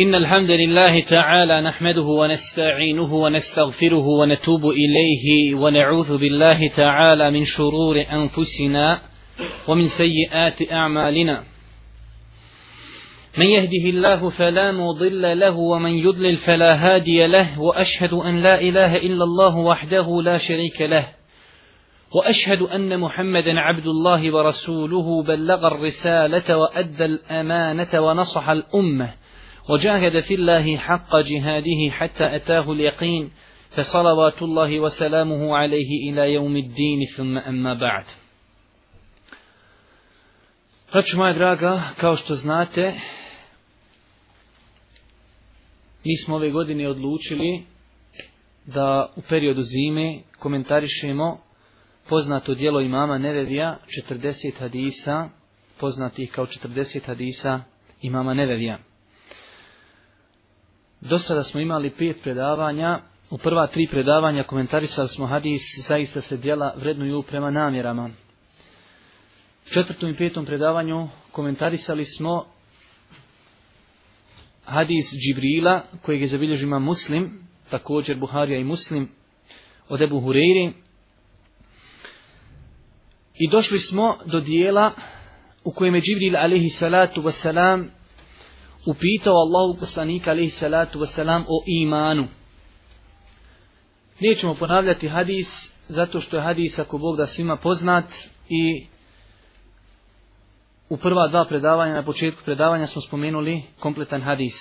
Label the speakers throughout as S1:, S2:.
S1: إن الحمد لله تعالى نحمده ونستعينه ونستغفره ونتوب إليه ونعوذ بالله تعالى من شرور أنفسنا ومن سيئات أعمالنا من يهده الله فلا مضل له ومن يضلل فلا هادي له وأشهد أن لا إله إلا الله وحده لا شريك له وأشهد أن محمدا عبد الله ورسوله بلغ الرسالة وأدى الأمانة ونصح الأمة وجاهد في الله حق جهاده حتى أتاه اليقين فصلوات الله وسلامه عليه إلى يوم الدين ثم أما بعد Hrvatsko moja draga, kao što znate, mi smo ove godine odlučili da u periodu zime komentarišemo poznato dijelo imama Nevevija, 40 hadisa, poznatih kao 40 hadisa imama Nevevija. Do sada smo imali pet predavanja. U prva tri predavanja komentarisali smo hadis, zaista se dijela vrednuju prema namjerama. U četvrtom i petom predavanju komentarisali smo hadis Džibrila, kojeg je zabilježima Muslim, također Buharija i Muslim, od Ebu Hureyri. I došli smo do dijela u kojem je Džibril alaihi salatu wasalam upitao Allahu poslanika alaihi salatu wasalam o imanu. Nećemo ponavljati hadis, zato što je hadis ako Bog da svima poznat i u prva dva predavanja, na početku predavanja smo spomenuli kompletan hadis.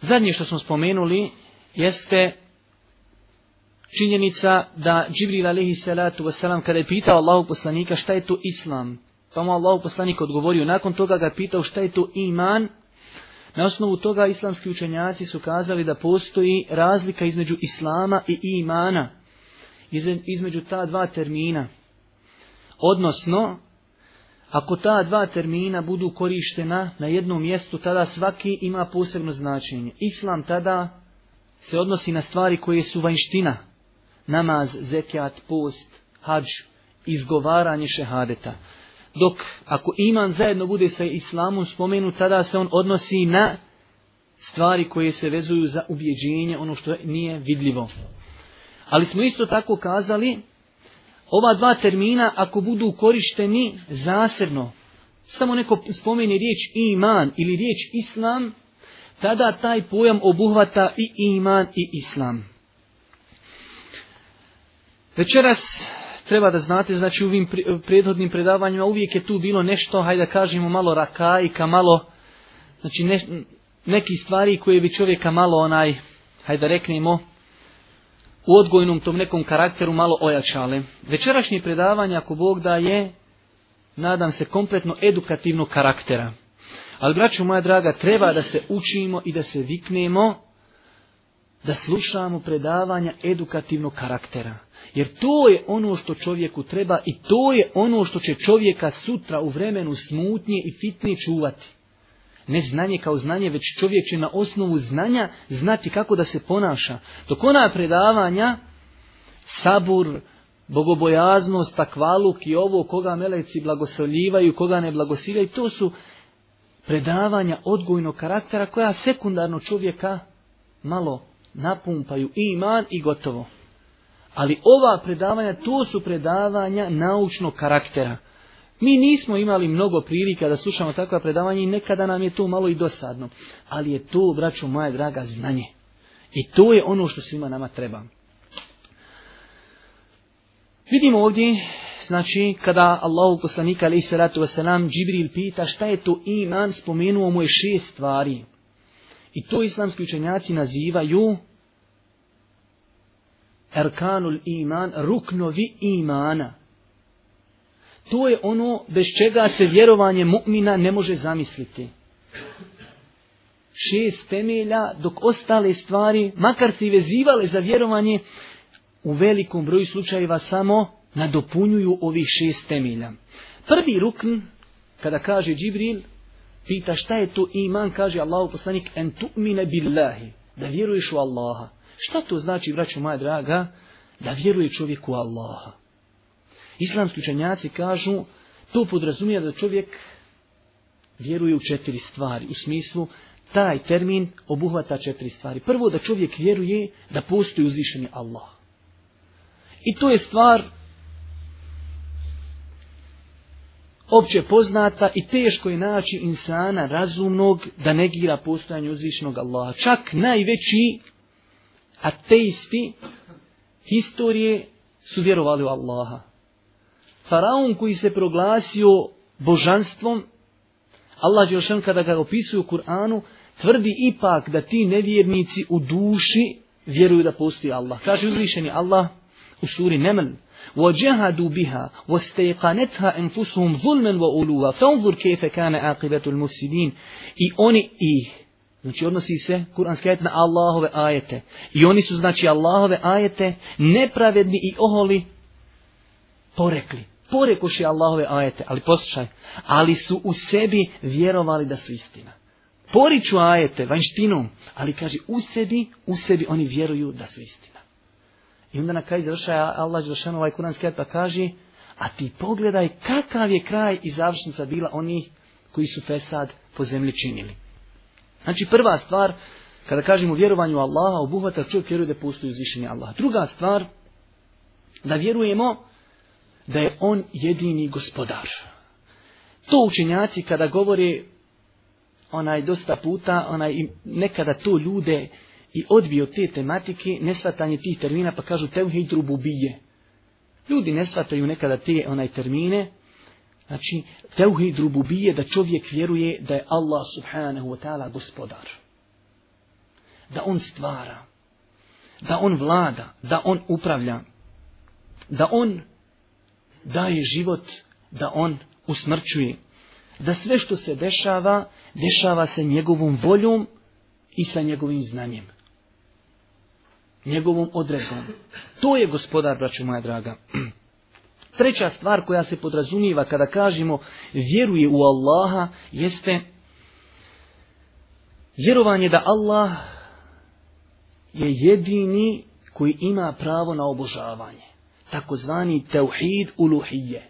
S1: Zadnje što smo spomenuli jeste činjenica da Džibril alaihi salatu wasalam kada je pitao Allahu poslanika šta je to islam, Pa mu Allah poslanik odgovorio, nakon toga ga pitao šta je to iman. Na osnovu toga islamski učenjaci su kazali da postoji razlika između islama i imana. Između ta dva termina. Odnosno, ako ta dva termina budu korištena na jednom mjestu, tada svaki ima posebno značenje. Islam tada se odnosi na stvari koje su vanština. Namaz, zekijat, post, hađ, izgovaranje šehadeta. Izgovaranje šehadeta dok ako iman zajedno bude sa islamom spomenut, tada se on odnosi na stvari koje se vezuju za ubjeđenje, ono što nije vidljivo. Ali smo isto tako kazali, ova dva termina, ako budu korišteni zasebno, samo neko spomeni riječ iman ili riječ islam, tada taj pojam obuhvata i iman i islam. Večeras, treba da znate, znači u ovim prethodnim predavanjima uvijek je tu bilo nešto, hajde da kažemo malo rakajka, malo, znači ne, neki stvari koje bi čovjeka malo onaj, hajde da reknemo, u odgojnom tom nekom karakteru malo ojačale. Večerašnje predavanje, ako Bog da je, nadam se, kompletno edukativnog karaktera. Ali, braćo moja draga, treba da se učimo i da se viknemo da slušamo predavanja edukativnog karaktera. Jer to je ono što čovjeku treba i to je ono što će čovjeka sutra u vremenu smutnije i fitnije čuvati. Ne znanje kao znanje, već čovjek će na osnovu znanja znati kako da se ponaša. Dok ona predavanja, sabur, bogobojaznost, takvaluk i ovo koga meleci blagosoljivaju, koga ne blagosiljaju, to su predavanja odgojnog karaktera koja sekundarno čovjeka malo napumpaju iman i gotovo. Ali ova predavanja, to su predavanja naučnog karaktera. Mi nismo imali mnogo prilika da slušamo takva predavanja i nekada nam je to malo i dosadno. Ali je to, braću moja draga, znanje. I to je ono što svima nama treba. Vidimo ovdje, znači, kada Allahu poslanika, ali i salatu wasalam, Džibril pita šta je to iman, spomenuo mu je šest stvari. I to islamski učenjaci nazivaju Erkanul iman, ruknovi imana. To je ono bez čega se vjerovanje mu'mina ne može zamisliti. Šest temelja, dok ostale stvari, makar se i vezivale za vjerovanje, u velikom broju slučajeva samo nadopunjuju ovih šest temelja. Prvi rukn, kada kaže Džibril, Pita šta je to iman, kaže Allahu poslanik, en tu'mine billahi, da vjeruješ u Allaha. Šta to znači, braću moja draga, da vjeruje čovjek u Allaha? Islamski učenjaci kažu, to podrazumije da čovjek vjeruje u četiri stvari, u smislu taj termin obuhvata četiri stvari. Prvo da čovjek vjeruje da postoji uzvišeni Allah. I to je stvar opće poznata i teško je naći insana razumnog da negira postojanje uzvišnog Allaha. Čak najveći ateisti historije su vjerovali u Allaha. Faraon koji se proglasio božanstvom, Allah Đelšan kada ga opisuje u Kur'anu, tvrdi ipak da ti nevjernici u duši vjeruju da postoji Allah. Kaže uzvišeni Allah u suri Nemel, وجهدوا بها واستيقنتها انفسهم ظلما وعلوا فانظر كيف كان عاقبه المفسدين اي اوني اي Znači odnosi se kuranski ajet na Allahove ajete. I oni su znači Allahove ajete nepravedni i oholi porekli. Porekoši Allahove ajete, ali poslušaj, ali su u sebi vjerovali da su istina. Poriču ajete vanštinom, ali kaže u sebi, u sebi oni vjeruju da su istina. I onda na kraju završaja Allah Đelšan ovaj kuranski ajet pa kaže a ti pogledaj kakav je kraj i završnica bila onih koji su fesad po zemlji činili. Znači prva stvar, kada kažemo vjerovanju Allaha, obuhvata čovjek vjeruje da postoji uzvišenje Allaha. Druga stvar, da vjerujemo da je on jedini gospodar. To učenjaci kada govori onaj dosta puta, onaj nekada to ljude uh, i odbio te tematike, nesvatanje tih termina, pa kažu teuhid rububije. Ljudi nesvataju nekada te onaj termine, znači teuhid rububije da čovjek vjeruje da je Allah subhanahu wa ta'ala gospodar. Da on stvara, da on vlada, da on upravlja, da on daje život, da on usmrćuje. Da sve što se dešava, dešava se njegovom voljom i sa njegovim znanjem njegovom odredbom. To je gospodar, braću moja draga. Treća stvar koja se podrazumijeva kada kažemo vjeruje u Allaha jeste vjerovanje da Allah je jedini koji ima pravo na obožavanje. Takozvani teuhid uluhije.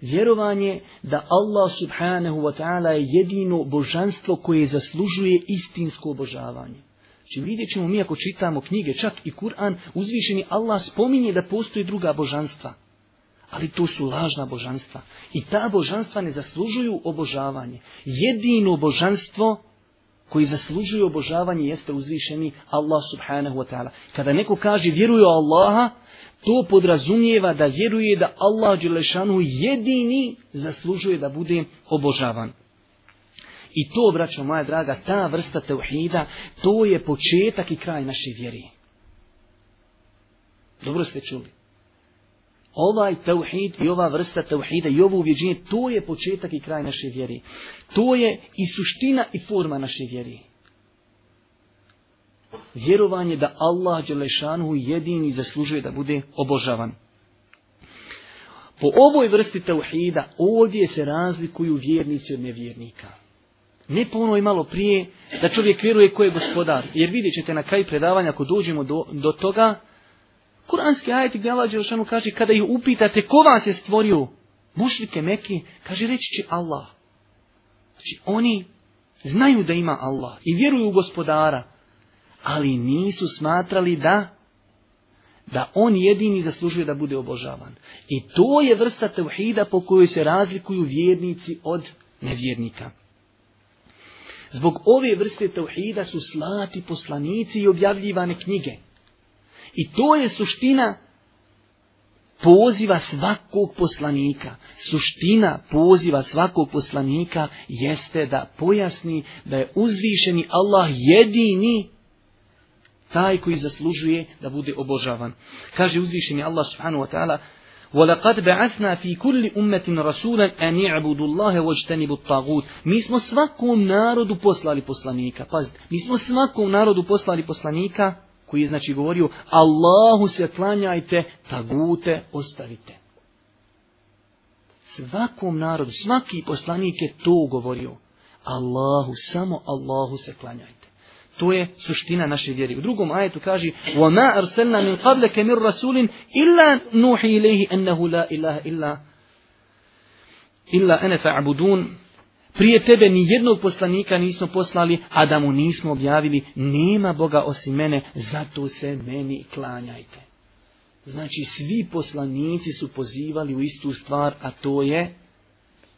S1: Vjerovanje da Allah subhanahu wa ta'ala je jedino božanstvo koje zaslužuje istinsko obožavanje. Znači vidjet ćemo mi ako čitamo knjige, čak i Kur'an, uzvišeni Allah spominje da postoji druga božanstva. Ali to su lažna božanstva. I ta božanstva ne zaslužuju obožavanje. Jedino božanstvo koji zaslužuju obožavanje jeste uzvišeni Allah subhanahu wa ta'ala. Kada neko kaže vjeruju Allaha, to podrazumijeva da vjeruje da Allah Đelešanu jedini zaslužuje da bude obožavan. I to, braćo moja draga, ta vrsta teuhida, to je početak i kraj naše vjeri. Dobro ste čuli. Ovaj teuhid i ova vrsta teuhida i ovo uvjeđenje, to je početak i kraj naše vjeri. To je i suština i forma naše vjeri. Vjerovanje da Allah Đelešanu jedini zaslužuje da bude obožavan. Po ovoj vrsti teuhida ovdje se razlikuju vjernici od nevjernika ne po onoj malo prije, da čovjek vjeruje ko je gospodar. Jer vidjet ćete na kraj predavanja, ako dođemo do, do toga, kuranski ajeti gdje Allah Đelšanu kaže, kada ih upitate ko vas je stvorio, mušlike meki, kaže, reći će Allah. Znači, oni znaju da ima Allah i vjeruju u gospodara, ali nisu smatrali da da on jedini zaslužuje da bude obožavan. I to je vrsta tevhida po kojoj se razlikuju vjernici od nevjernika. Zbog ove vrste tauhida su slati poslanici i objavljivane knjige. I to je suština poziva svakog poslanika. Suština poziva svakog poslanika jeste da pojasni da je uzvišeni Allah jedini taj koji zaslužuje da bude obožavan. Kaže uzvišeni Allah subhanahu wa ta'ala وَلَقَدْ بَعَثْنَا فِي كُلِّ أُمَّةٍ رَسُولًا أَنْ يَعْبُدُوا اللَّهَ وَاجْتَنِبُوا الطَّاغُوتَ Mi smo svakom narodu poslali poslanika. Pazite, mi smo svakom narodu poslali poslanika koji je znači govorio Allahu se klanjajte, tagute ostavite. Svakom narodu, svaki poslanik je to govorio. Allahu, samo Allahu se klanjajte. To je suština naše vjere. U drugom ajetu kaže: "Wa ma arsalna min qablika min rasulin illa nuhi ilayhi annahu la ilaha illa illa ana fa'budun." Prije tebe ni jednog poslanika nismo poslali, a da mu nismo objavili, nema Boga osim mene, zato se meni klanjajte. Znači, svi poslanici su pozivali u istu stvar, a to je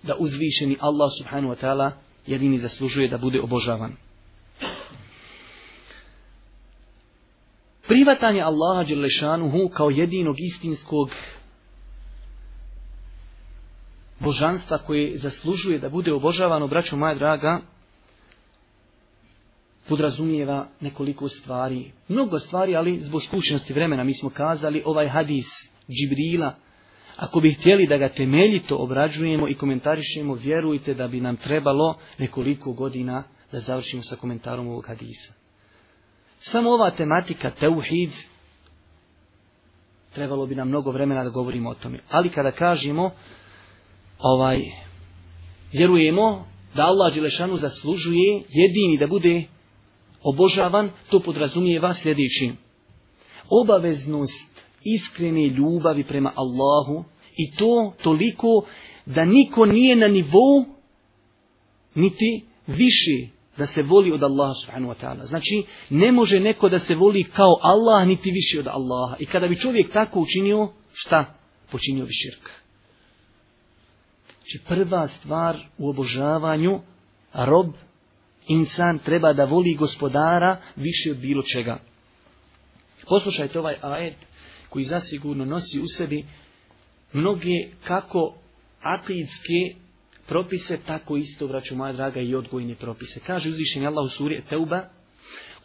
S1: da uzvišeni Allah subhanu wa ta'ala jedini zaslužuje da bude obožavan. Privatanje Allaha Đerlešanuhu kao jedinog istinskog božanstva koje zaslužuje da bude obožavano, braćo moja draga, podrazumijeva nekoliko stvari. Mnogo stvari, ali zbog skućnosti vremena mi smo kazali ovaj hadis Džibrila. Ako bi htjeli da ga temeljito obrađujemo i komentarišemo, vjerujte da bi nam trebalo nekoliko godina da završimo sa komentarom ovog hadisa. Samo ova tematika, teuhid, trebalo bi nam mnogo vremena da govorimo o tome. Ali kada kažemo, ovaj, vjerujemo da Allah Đelešanu zaslužuje jedini da bude obožavan, to podrazumije vas sljedeći. Obaveznost iskrene ljubavi prema Allahu i to toliko da niko nije na nivou niti više da se voli od Allaha subhanahu wa ta'ala. Znači, ne može neko da se voli kao Allah, niti više od Allaha. I kada bi čovjek tako učinio, šta? Počinio bi širka. Znači, prva stvar u obožavanju, rob, insan, treba da voli gospodara više od bilo čega. Poslušajte ovaj ajet koji zasigurno nosi u sebi mnoge kako akidske propise, tako isto, braću moja draga, i odgojne propise. Kaže uzvišenje Allah u suri Teuba,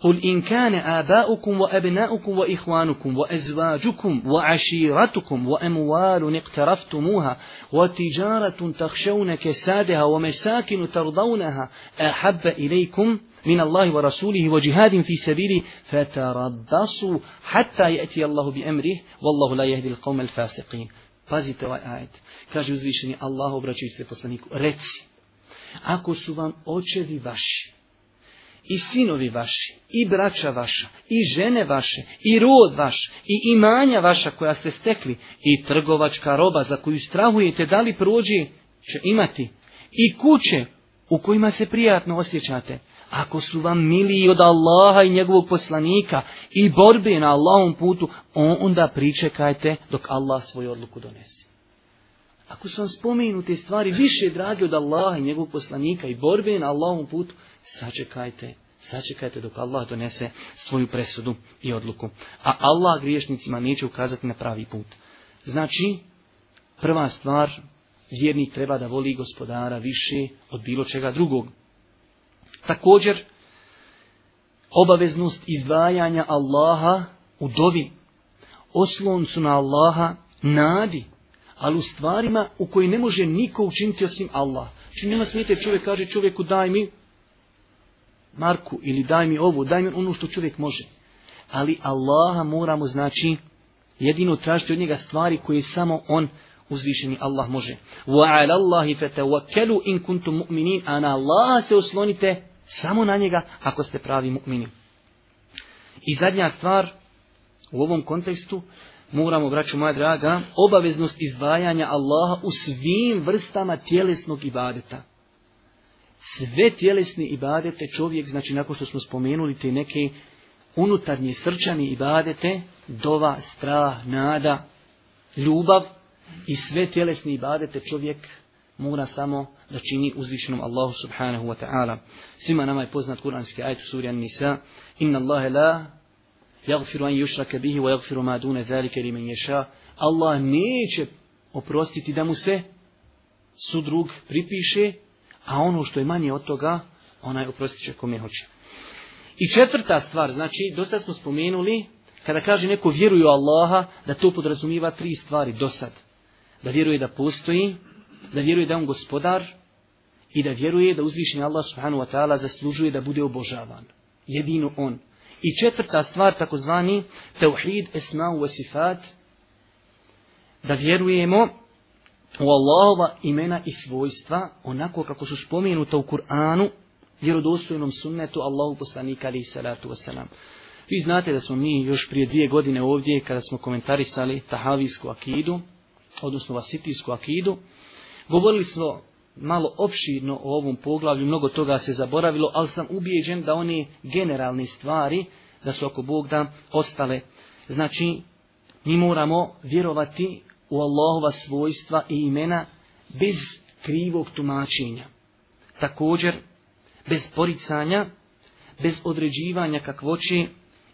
S1: قل إن كان آباؤكم وأبناؤكم وإخوانكم وأزواجكم وعشيرتكم وأموال اقترفتموها وتجارة تخشون كسادها ومساكن ترضونها أحب إليكم من الله ورسوله وجهاد في سبيله فتربصوا حتى يأتي الله بأمره والله لا يهدي القوم الفاسقين Pazite ovaj ajet. Kaže uzvišeni Allah obraćajući se poslaniku. Reci, ako su vam očevi vaši, i sinovi vaši, i braća vaša, i žene vaše, i rod vaš, i imanja vaša koja ste stekli, i trgovačka roba za koju strahujete da li prođe će imati, i kuće u kojima se prijatno osjećate, ako su vam mili od Allaha i njegovog poslanika i borbe na Allahom putu, onda pričekajte dok Allah svoju odluku donese. Ako su vam spomenute stvari više drage od Allaha i njegovog poslanika i borbe na Allahom putu, sačekajte, sačekajte dok Allah donese svoju presudu i odluku. A Allah griješnicima neće ukazati na pravi put. Znači, prva stvar vjernik treba da voli gospodara više od bilo čega drugog. Također, obaveznost izdvajanja Allaha u dovi, osloncu na Allaha, nadi, ali u stvarima u koji ne može niko učiniti osim Allah. Či znači, nema smijete, čovjek kaže čovjeku daj mi Marku ili daj mi ovo, daj mi ono što čovjek može. Ali Allaha moramo znači jedino tražiti od njega stvari koje samo on uzvišeni Allah može. Wa ala Allahi fatawakkalu in kuntum mu'minin. Ana Allah se oslonite samo na njega ako ste pravi mu'mini. I zadnja stvar u ovom kontekstu moramo, braću moja draga, obaveznost izdvajanja Allaha u svim vrstama tjelesnog ibadeta. Sve tjelesne ibadete čovjek, znači nakon što smo spomenuli te neke unutarnje srčane ibadete, dova, strah, nada, ljubav, i sve tjelesne ibadete čovjek mora samo da čini uzvišenom Allahu subhanahu wa ta'ala. Svima nama je poznat kuranski ajet u suri An-Nisa. Inna Allahe la jagfiru an yushraka bihi wa jagfiru ma dune zalike li men ješa. Allah neće oprostiti da mu se sudrug pripiše, a ono što je manje od toga, onaj oprostit će kome hoće. I četvrta stvar, znači, do sad smo spomenuli, kada kaže neko vjeruju Allaha, da to podrazumiva tri stvari do sad da vjeruje da postoji, da vjeruje da on gospodar i da vjeruje da uzvišenje Allah subhanu wa ta'ala zaslužuje da bude obožavan. Jedino on. I četvrta stvar, takozvani tevhid esma u sifat, da vjerujemo u Allahova imena i svojstva, onako kako su spomenuta u Kur'anu, vjerodostojnom sunnetu Allahu poslanika alaihi salatu wasalam. Vi znate da smo mi još prije dvije godine ovdje, kada smo komentarisali tahavijsku akidu, odnosno vasitijsku akidu. Govorili smo malo opširno o ovom poglavlju, mnogo toga se zaboravilo, ali sam ubijeđen da one generalne stvari, da su oko Bog da ostale. Znači, mi moramo vjerovati u Allahova svojstva i imena bez krivog tumačenja. Također, bez poricanja, bez određivanja kakvoći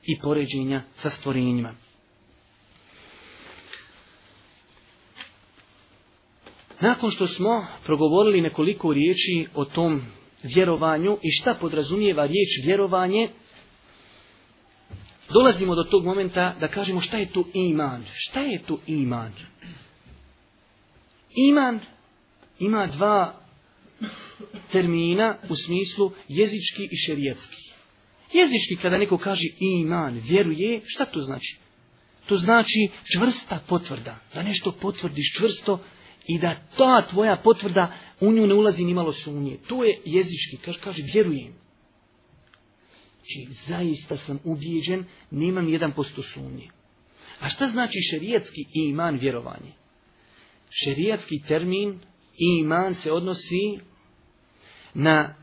S1: i poređenja sa stvorenjima. Nakon što smo progovorili nekoliko riječi o tom vjerovanju i šta podrazumijeva riječ vjerovanje, dolazimo do tog momenta da kažemo šta je to iman. Šta je to iman? Iman ima dva termina u smislu jezički i šerijetski. Jezički kada neko kaže iman, vjeruje, šta to znači? To znači čvrsta potvrda. Da nešto potvrdiš čvrsto, I da ta tvoja potvrda u nju ne ulazi ni malo sumnje. To je jezički, kaže, kaže vjerujem. Znači, zaista sam ubijeđen, nemam jedan posto sumnje. A šta znači šerijetski iman vjerovanje? Šerijetski termin iman se odnosi na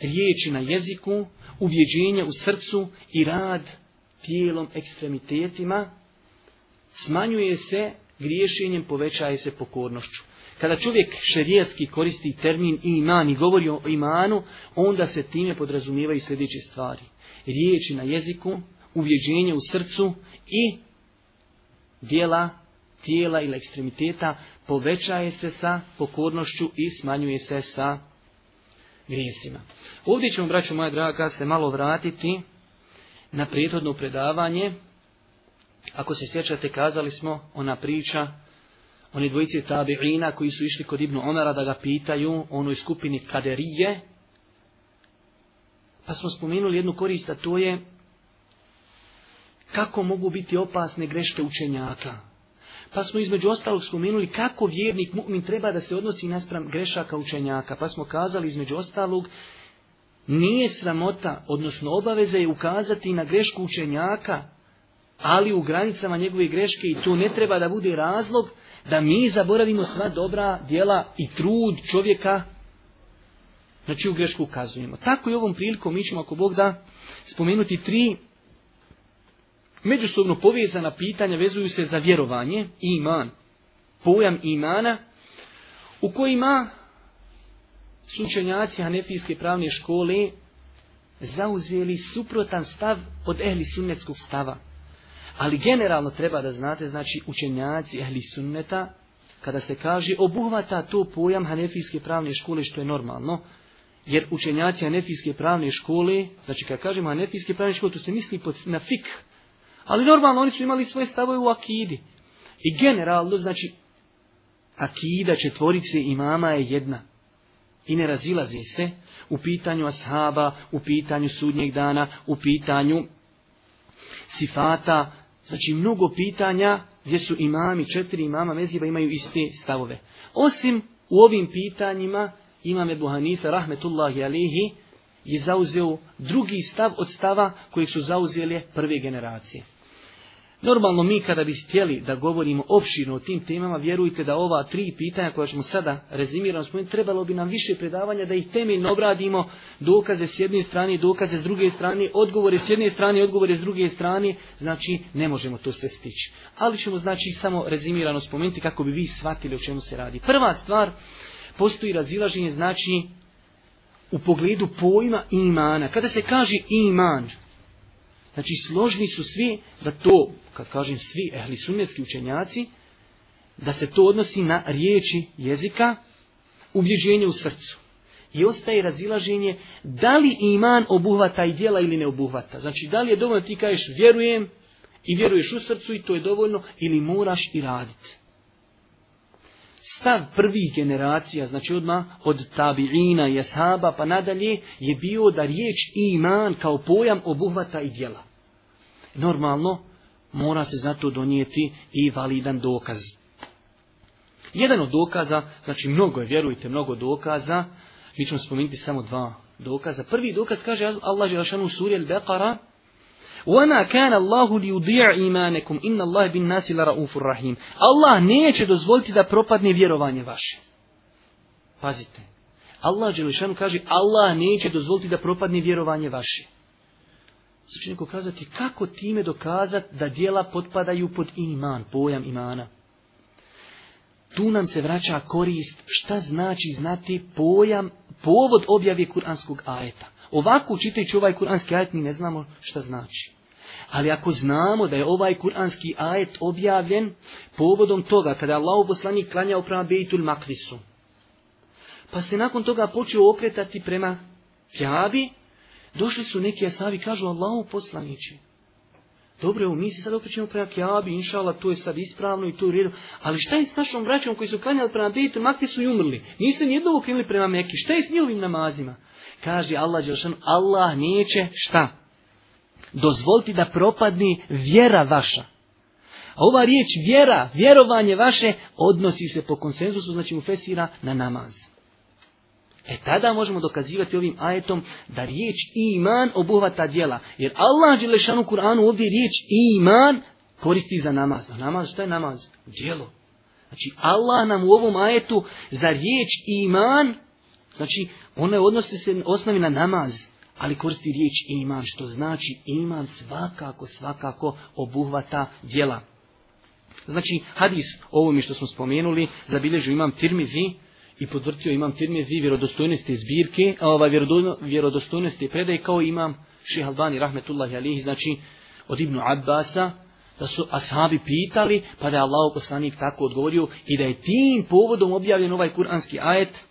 S1: riječi na jeziku, ubjeđenje u srcu i rad tijelom ekstremitetima, smanjuje se griješenjem povećaje se pokornošću. Kada čovjek šerijetski koristi termin iman i govori o imanu, onda se time podrazumijevaju sljedeće stvari. Riječi na jeziku, uvjeđenje u srcu i dijela tijela ili ekstremiteta povećaje se sa pokornošću i smanjuje se sa grijesima. Ovdje ćemo, braću moja draga, se malo vratiti na prijethodno predavanje. Ako se sjećate, kazali smo ona priča oni dvojici tabi'ina koji su išli kod Ibnu Omera da ga pitaju o onoj skupini kaderije. Pa smo spomenuli jednu korista, to je kako mogu biti opasne greške učenjaka. Pa smo između ostalog spomenuli kako vjernik mu'min treba da se odnosi naspram grešaka učenjaka. Pa smo kazali između ostalog nije sramota, odnosno obaveza je ukazati na grešku učenjaka ali u granicama njegove greške i to ne treba da bude razlog da mi zaboravimo sva dobra djela i trud čovjeka na čiju grešku ukazujemo. Tako i ovom prilikom mi ćemo, ako Bog da, spomenuti tri međusobno povezana pitanja vezuju se za vjerovanje i iman. Pojam imana u kojima sučenjaci Hanefijske pravne škole zauzeli suprotan stav od ehli sunnetskog stava. Ali generalno treba da znate, znači učenjaci ehli sunneta, kada se kaže obuhvata to pojam hanefijske pravne škole, što je normalno, jer učenjaci hanefijske pravne škole, znači kad kažemo hanefijske pravne škole, to se misli pod, na fik. Ali normalno oni su imali svoje stavove u akidi. I generalno, znači, akida četvorice imama je jedna. I ne razilaze se u pitanju ashaba, u pitanju sudnjeg dana, u pitanju sifata, Znači, mnogo pitanja gdje su imami, četiri imama meziba imaju iste stavove. Osim u ovim pitanjima, imam Ebu Hanife, rahmetullahi alihi, je zauzeo drugi stav od stava koji su zauzeli prve generacije. Normalno mi kada bi htjeli da govorimo opširno o tim temama, vjerujte da ova tri pitanja koja ćemo sada rezimirano spomenuti, trebalo bi nam više predavanja da ih temeljno obradimo, dokaze s jedne strane, dokaze s druge strane, odgovore s jedne strane, odgovore s druge strane, znači ne možemo to sve stići. Ali ćemo znači samo rezimirano spomenuti kako bi vi shvatili o čemu se radi. Prva stvar, postoji razilaženje znači u pogledu pojma imana. Kada se kaže iman, Znači složni su svi da to, kad kažem svi ehli sunnetski učenjaci, da se to odnosi na riječi jezika, ubljeđenje u srcu. I ostaje razilaženje da li iman obuhvata i dijela ili ne obuhvata. Znači da li je dovoljno ti kažeš vjerujem i vjeruješ u srcu i to je dovoljno ili moraš i raditi. Stav prvih generacija, znači odma od tabiina i ashaba pa nadalje, je bio da riječ iman kao pojam obuhvata i djela normalno mora se zato donijeti i validan dokaz. Jedan od dokaza, znači mnogo je, vjerujte, mnogo dokaza, mi ćemo spomenuti samo dva dokaza. Prvi dokaz kaže Allah Želšanu suri Al-Baqara, وَمَا كَانَ اللَّهُ لِيُدِعَ إِمَانَكُمْ إِنَّ اللَّهِ بِنْ نَاسِ لَرَعُفُ الرَّحِيمِ Allah neće dozvoliti da propadne vjerovanje vaše. Pazite. Allah Želešanu kaže, Allah neće dozvoliti da propadne vjerovanje vaše se će neko kazati kako time dokazati da dijela potpadaju pod iman, pojam imana. Tu nam se vraća korist šta znači znati pojam, povod objave kuranskog ajeta. Ovako čitajući ovaj kuranski ajet mi ne znamo šta znači. Ali ako znamo da je ovaj kuranski ajet objavljen povodom toga kada je Allah poslanik klanjao prema Bejtul Makrisu. Pa se nakon toga počeo okretati prema Kjabi, Došli su neki asabi, kažu Allahu poslaniće. Dobro, mi se sad okrećemo prema Kjabi, inšala, to je sad ispravno i to u redu. Ali šta je s našom braćom koji su klanjali prema Bejtu, makti su i umrli. Nisu ni jednog okrenuli prema Mekke. Šta je s njihovim namazima? Kaže Allah, Đelšan, Allah neće šta? Dozvolite da propadne vjera vaša. A ova riječ vjera, vjerovanje vaše, odnosi se po konsenzusu, znači mu fesira na namaz. E tada možemo dokazivati ovim ajetom da riječ iman obuhvata djela. Jer Allah Đelešanu Kur'anu ovdje riječ iman koristi za namaz. A namaz što je namaz? Djelo. Znači Allah nam u ovom ajetu za riječ iman, znači ona odnosi se osnovi na namaz. Ali koristi riječ iman, što znači iman svakako, svakako obuhvata djela. Znači, hadis, ovo mi što smo spomenuli, zabilježu imam tirmizi, i potvrtio imam firme vi vjerodostojnosti zbirke, ovaj vjerodostojnosti predaj kao imam Šejh Albani rahmetullahi alejhi, znači od Ibn Abbasa da su ashabi pitali, pa da je Allahu poslanik tako odgovorio i da je tim povodom objavljen ovaj kuranski ajet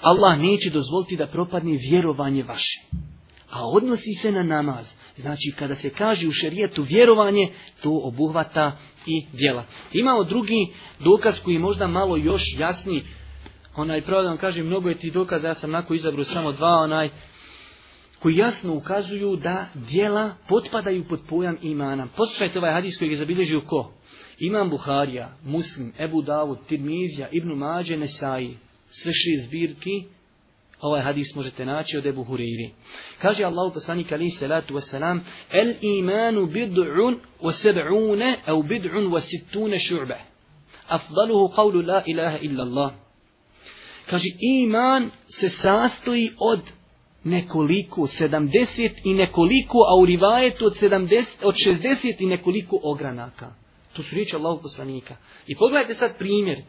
S1: Allah neće dozvoliti da propadne vjerovanje vaše. A odnosi se na namaz. Znači, kada se kaže u šerijetu vjerovanje, to obuhvata i djela. Imamo drugi dokaz koji je možda malo još jasniji onaj pravo da vam kažem, mnogo je ti dokaza, ja sam nako izabrao samo dva onaj, koji jasno ukazuju da dijela potpadaju pod pojam imana. Poslušajte ovaj hadis koji je zabilježio ko? Imam Buharija, Muslim, Ebu Davud, Tirmizija, Ibn Mađe, Nesai, sve šir zbirki, ovaj hadis možete naći od Ebu Huriri. Kaže Allahu poslanik ali salatu wasalam, el imanu bid'un wa sab'une, au bid'un wa sittune šu'be. Afdaluhu qavlu la ilaha illa Allah. Kaže, iman se sastoji od nekoliko, 70 i nekoliko, a u rivajetu od, 70, od 60 i nekoliko ogranaka. To su riječi Allahog poslanika. I pogledajte sad primjer.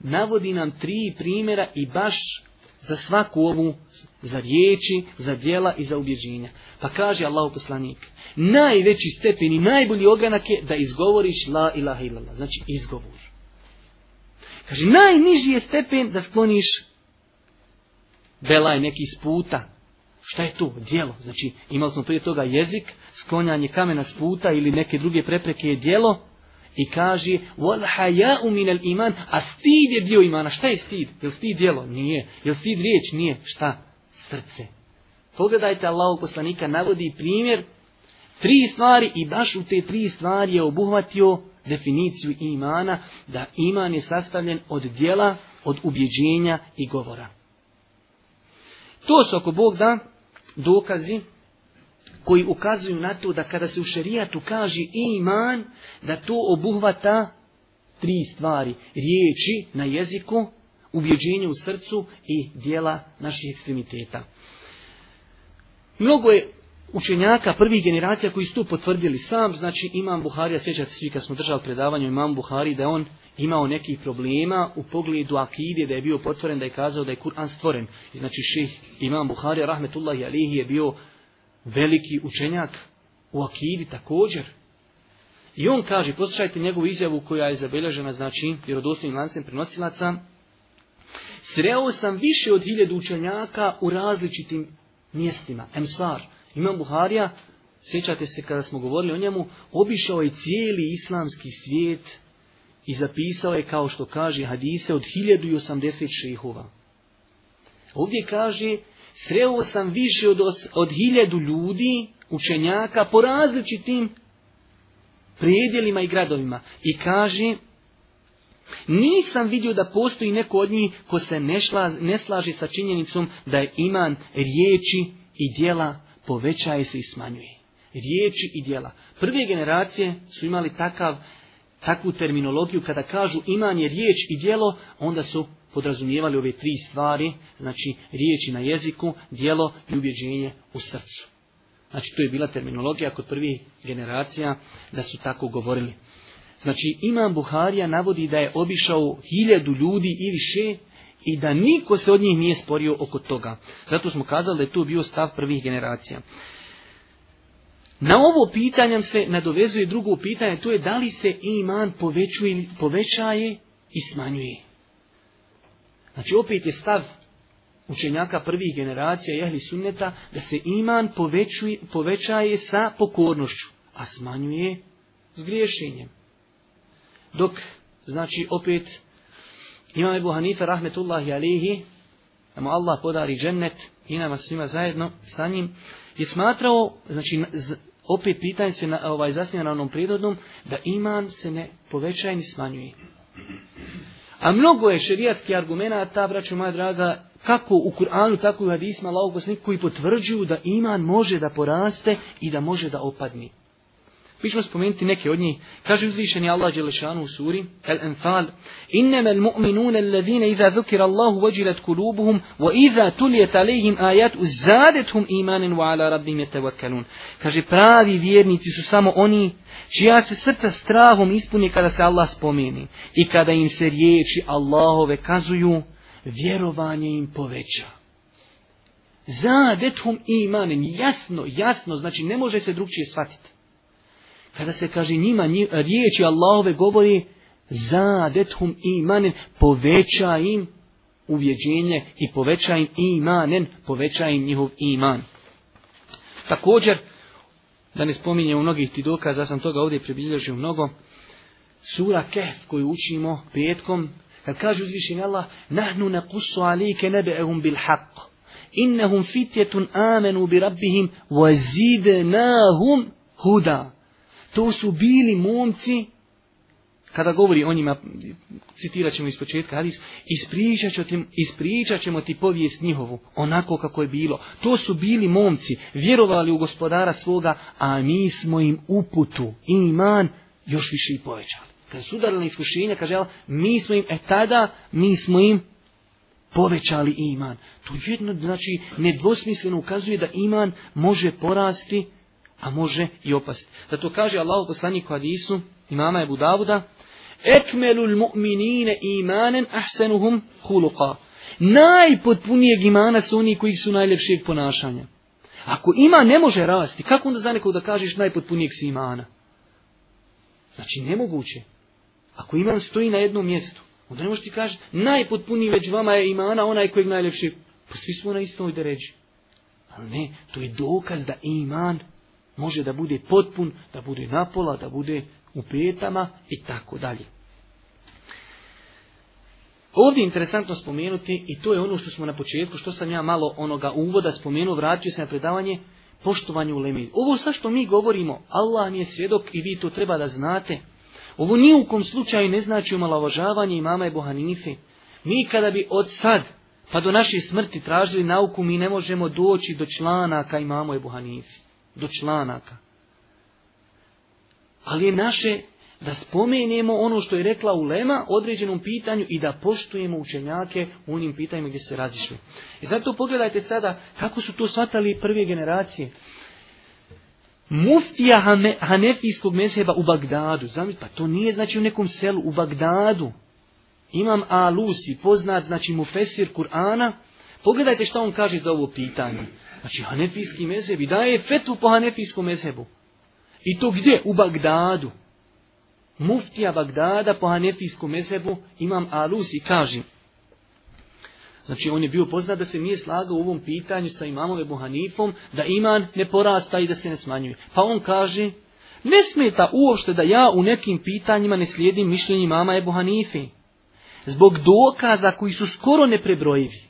S1: Navodi nam tri primjera i baš za svaku ovu, za riječi, za dijela i za ubjeđenja. Pa kaže Allahog poslanik, najveći stepen i najbolji ogranak je da izgovoriš la ilaha illallah. Znači izgovor. Kaže, najniži je stepen da skloniš belaj neki s puta. Šta je to? Dijelo. Znači, imali smo prije toga jezik, sklonjanje kamena s puta ili neke druge prepreke je dijelo. I kaže, iman, a stid je dio imana. Šta je stid? Je li stid dijelo? Nije. Je li stid riječ? Nije. Šta? Srce. Pogledajte, Allahog poslanika navodi primjer tri stvari i baš u te tri stvari je obuhvatio definiciju imana, da iman je sastavljen od dijela, od ubjeđenja i govora. To su oko Bog da dokazi koji ukazuju na to da kada se u šerijatu kaže iman, da to obuhvata tri stvari. Riječi na jeziku, ubjeđenje u srcu i dijela naših ekstremiteta. Mnogo je učenjaka prvih generacija koji su to potvrdili sam, znači imam Buharija, sjećate svi kad smo držali predavanje imam Buhari, da on imao nekih problema u pogledu akide, da je bio potvoren, da je kazao da je Kur'an stvoren. I znači ših imam Buharija, rahmetullahi alihi, je bio veliki učenjak u akidi također. I on kaže, poslušajte njegovu izjavu koja je zabeležena, znači, vjerodostojnim lancem prenosilaca, sreo sam više od hiljadu učenjaka u različitim mjestima, emsar, Imam Buharija, sjećate se kada smo govorili o njemu, obišao je cijeli islamski svijet i zapisao je, kao što kaže hadise, od 1080 šehova. Ovdje kaže, sreo sam više od, os, od hiljadu ljudi, učenjaka, po različitim predjelima i gradovima. I kaže, nisam vidio da postoji neko od njih ko se ne, šla, ne slaže sa činjenicom da je iman riječi i dijela povećaje se i smanjuje. Riječi i dijela. Prve generacije su imali takav, takvu terminologiju kada kažu iman je riječ i dijelo, onda su podrazumijevali ove tri stvari, znači riječi na jeziku, dijelo i ubjeđenje u srcu. Znači to je bila terminologija kod prvih generacija da su tako govorili. Znači imam Buharija navodi da je obišao hiljadu ljudi i više, i da niko se od njih nije sporio oko toga. Zato smo kazali da je tu bio stav prvih generacija. Na ovo pitanjem se nadovezuje drugo pitanje, to je da li se iman povećuje, povećaje i smanjuje. Znači opet je stav učenjaka prvih generacija jehli sunneta da se iman povećuje, povećaje sa pokornošću, a smanjuje s griješenjem. Dok, znači opet, Imam Ebu Hanife, rahmetullahi alihi, da mu Allah podari džennet i nama svima zajedno sa njim, je smatrao, znači, opet pitanje se na, ovaj, zasnije na onom prirodnom, da iman se ne povećaje ni smanjuje. A mnogo je šerijatski argumenta, ta braćo moja draga, kako u Kur'anu, tako i u hadisma, Allahog koji potvrđuju da iman može da poraste i da može da opadne. Mi ćemo spomenuti neke od njih. Kaže uzvišeni Allah Đelešanu u suri, El Enfal, Innama al mu'minuna alladhina iza zukira Allahu wajilat kulubuhum, wa iza tulijet alejhim ajat uzadethum imanin wa ala rabbim je tevakkalun. Kaže pravi vjernici su samo oni čija se srca strahom ispuni kada se Allah spomeni. I kada im se riječi Allahove kazuju, vjerovanje im poveća. Zadethum imanin, jasno, jasno, znači ne može se drugčije shvatiti kada se kaže njima nji, riječi Allahove govori zadethum imanen, poveća im uvjeđenje i poveća im imanen, poveća im njihov iman. Također, da ne spominjem mnogih ti dokaza, sam toga ovdje pribilježio mnogo, sura Kehf koju učimo prijetkom, kad kaže uzvišenje Allah, nahnu na kusu alike nebe'ehum bil haqq. Innahum fitjetun amenu bi rabbihim, vazidenahum huda. To su bili momci, kada govori o njima, citirat ćemo iz početka Hadis, ispričat, ćemo ti, ispričat ćemo ti povijest njihovu, onako kako je bilo. To su bili momci, vjerovali u gospodara svoga, a mi smo im uputu, iman, još više i povećali. Kad su udarili iskušenja, kaže, mi smo im, e tada, mi smo im povećali iman. To jedno, znači, nedvosmisleno ukazuje da iman može porasti, a može i opasiti. Zato kaže Allah u poslaniku Hadisu, imama je Budavuda, Ekmelul mu'minine imanen ahsenuhum huluqa. Najpotpunijeg imana su oni koji su najljepšeg ponašanja. Ako ima ne može rasti, kako onda za nekog da kažeš najpotpunijeg si imana? Znači nemoguće. Ako iman stoji na jednom mjestu, onda ne možeš ti kažeš najpotpuniji već vama je imana onaj kojeg najljepšeg. Pa svi smo na istoj da ređi. Ali ne, to je dokaz da iman može da bude potpun, da bude napola, da bude u petama i tako dalje. Ovdje je interesantno spomenuti, i to je ono što smo na početku, što sam ja malo onoga uvoda spomenuo, vratio se na predavanje, poštovanje u Lemi. Ovo sa što mi govorimo, Allah mi je svjedok i vi to treba da znate. Ovo ni u kom slučaju ne znači umalovažavanje imama i bohanife. Mi kada bi od sad pa do naše smrti tražili nauku, mi ne možemo doći do članaka imamo i bohanife do članaka. Ali je naše da spomenemo ono što je rekla Ulema određenom pitanju i da poštujemo učenjake u onim pitanjima gdje se razišli. I e zato pogledajte sada kako su to shvatali prve generacije. Muftija Hanefijskog mezheba u Bagdadu, zamislite, pa to nije znači u nekom selu u Bagdadu. Imam Alusi, poznat znači mu Fesir Kur'ana, pogledajte šta on kaže za ovo pitanje. Znači, hanefijski mezheb i daje fetu po hanefijskom mezhebu. I to gdje? U Bagdadu. Muftija Bagdada po hanefijskom mezhebu imam Alus i kaže. Znači, on je bio poznat da se nije slagao u ovom pitanju sa imamove Buhanifom, da iman ne porasta i da se ne smanjuje. Pa on kaže, ne smeta uopšte da ja u nekim pitanjima ne slijedim mišljenje mama Ebu Hanife. Zbog dokaza koji su skoro neprebrojivi.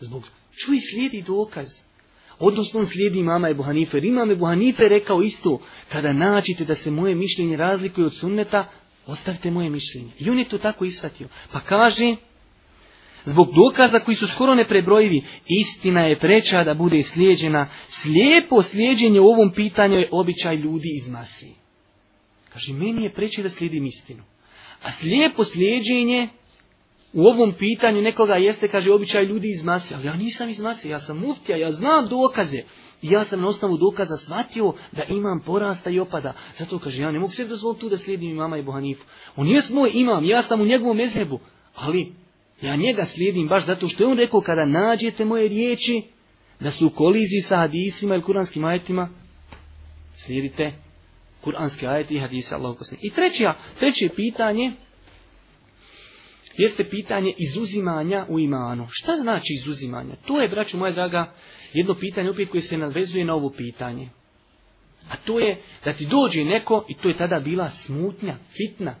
S1: Zbog čuj slijedi dokaz. Odnosno on slijedi mama Ebu Hanife. Imam Ebu Hanife rekao isto, kada načite da se moje mišljenje razlikuje od sunneta, ostavite moje mišljenje. I on je to tako isvatio. Pa kaže, zbog dokaza koji su skoro neprebrojivi, istina je preča da bude slijedjena. Slijepo slijedjenje u ovom pitanju je običaj ljudi iz masi. Kaže, meni je preče da slijedim istinu. A slijepo slijedjenje u ovom pitanju nekoga jeste, kaže, običaj ljudi iz masija. Ja nisam iz masija, ja sam muftija, ja znam dokaze. Ja sam na osnovu dokaza shvatio da imam porasta i opada. Zato kaže, ja ne mogu sve dozvoliti tu da slijedim imama i bohanifu. On je moj imam, ja sam u njegovom mezhebu. Ali ja njega slijedim baš zato što je on rekao, kada nađete moje riječi, da su u koliziji sa hadisima ili kuranskim ajetima, slijedite kuranske ajete i hadise Allahog I treća, treće pitanje, jeste pitanje izuzimanja u imanu. Šta znači izuzimanja? To je, braću moja draga, jedno pitanje opet koje se nadvezuje na ovo pitanje. A to je da ti dođe neko, i to je tada bila smutnja, fitna.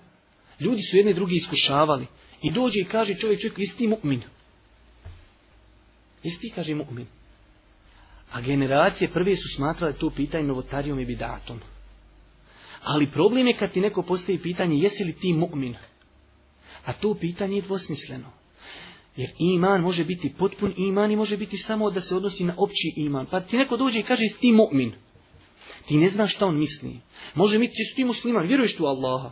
S1: Ljudi su jedni drugi iskušavali. I dođe i kaže čovjek, čovjek, isti mu'min. Isti, kaže mu'min. A generacije prve su smatrale to pitanje novotarijom i bidatom. Ali problem je kad ti neko postavi pitanje, jesi li ti mu'min? A to pitanje je dvosmisleno. Jer iman može biti potpun iman i može biti samo da se odnosi na opći iman. Pa ti neko dođe i kaže ti mu'min. Ti ne znaš šta on misli. Može mi ti su ti musliman, vjeruješ tu Allaha.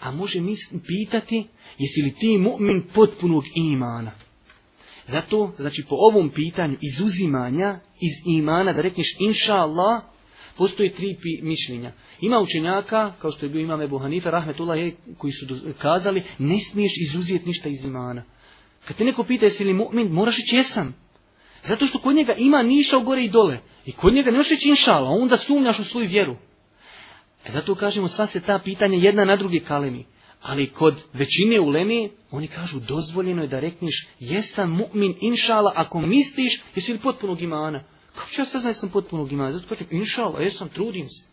S1: A može mi pitati jesi li ti mu'min potpunog imana. Zato, znači po ovom pitanju izuzimanja iz imana da rekneš inša Allah, postoje tri mišljenja. Ima učenjaka, kao što je bio imam Ebu Hanife, rahmetullah, koji su kazali, ne smiješ izuzijet ništa iz imana. Kad te neko pita jesi li mu'min, moraš ići jesam. Zato što kod njega ima niša u gore i dole. I kod njega ne možeš ići inšala, onda sumnjaš u svoju vjeru. E zato kažemo sva se ta pitanja jedna na drugi kalemi. Ali kod većine u Lemi, oni kažu dozvoljeno je da rekniš jesam mu'min inšala ako misliš jesi li potpunog imana. Kako ću ja saznat sam potpuno gimnazija? Zato kažem, inšala, jesam, trudim se.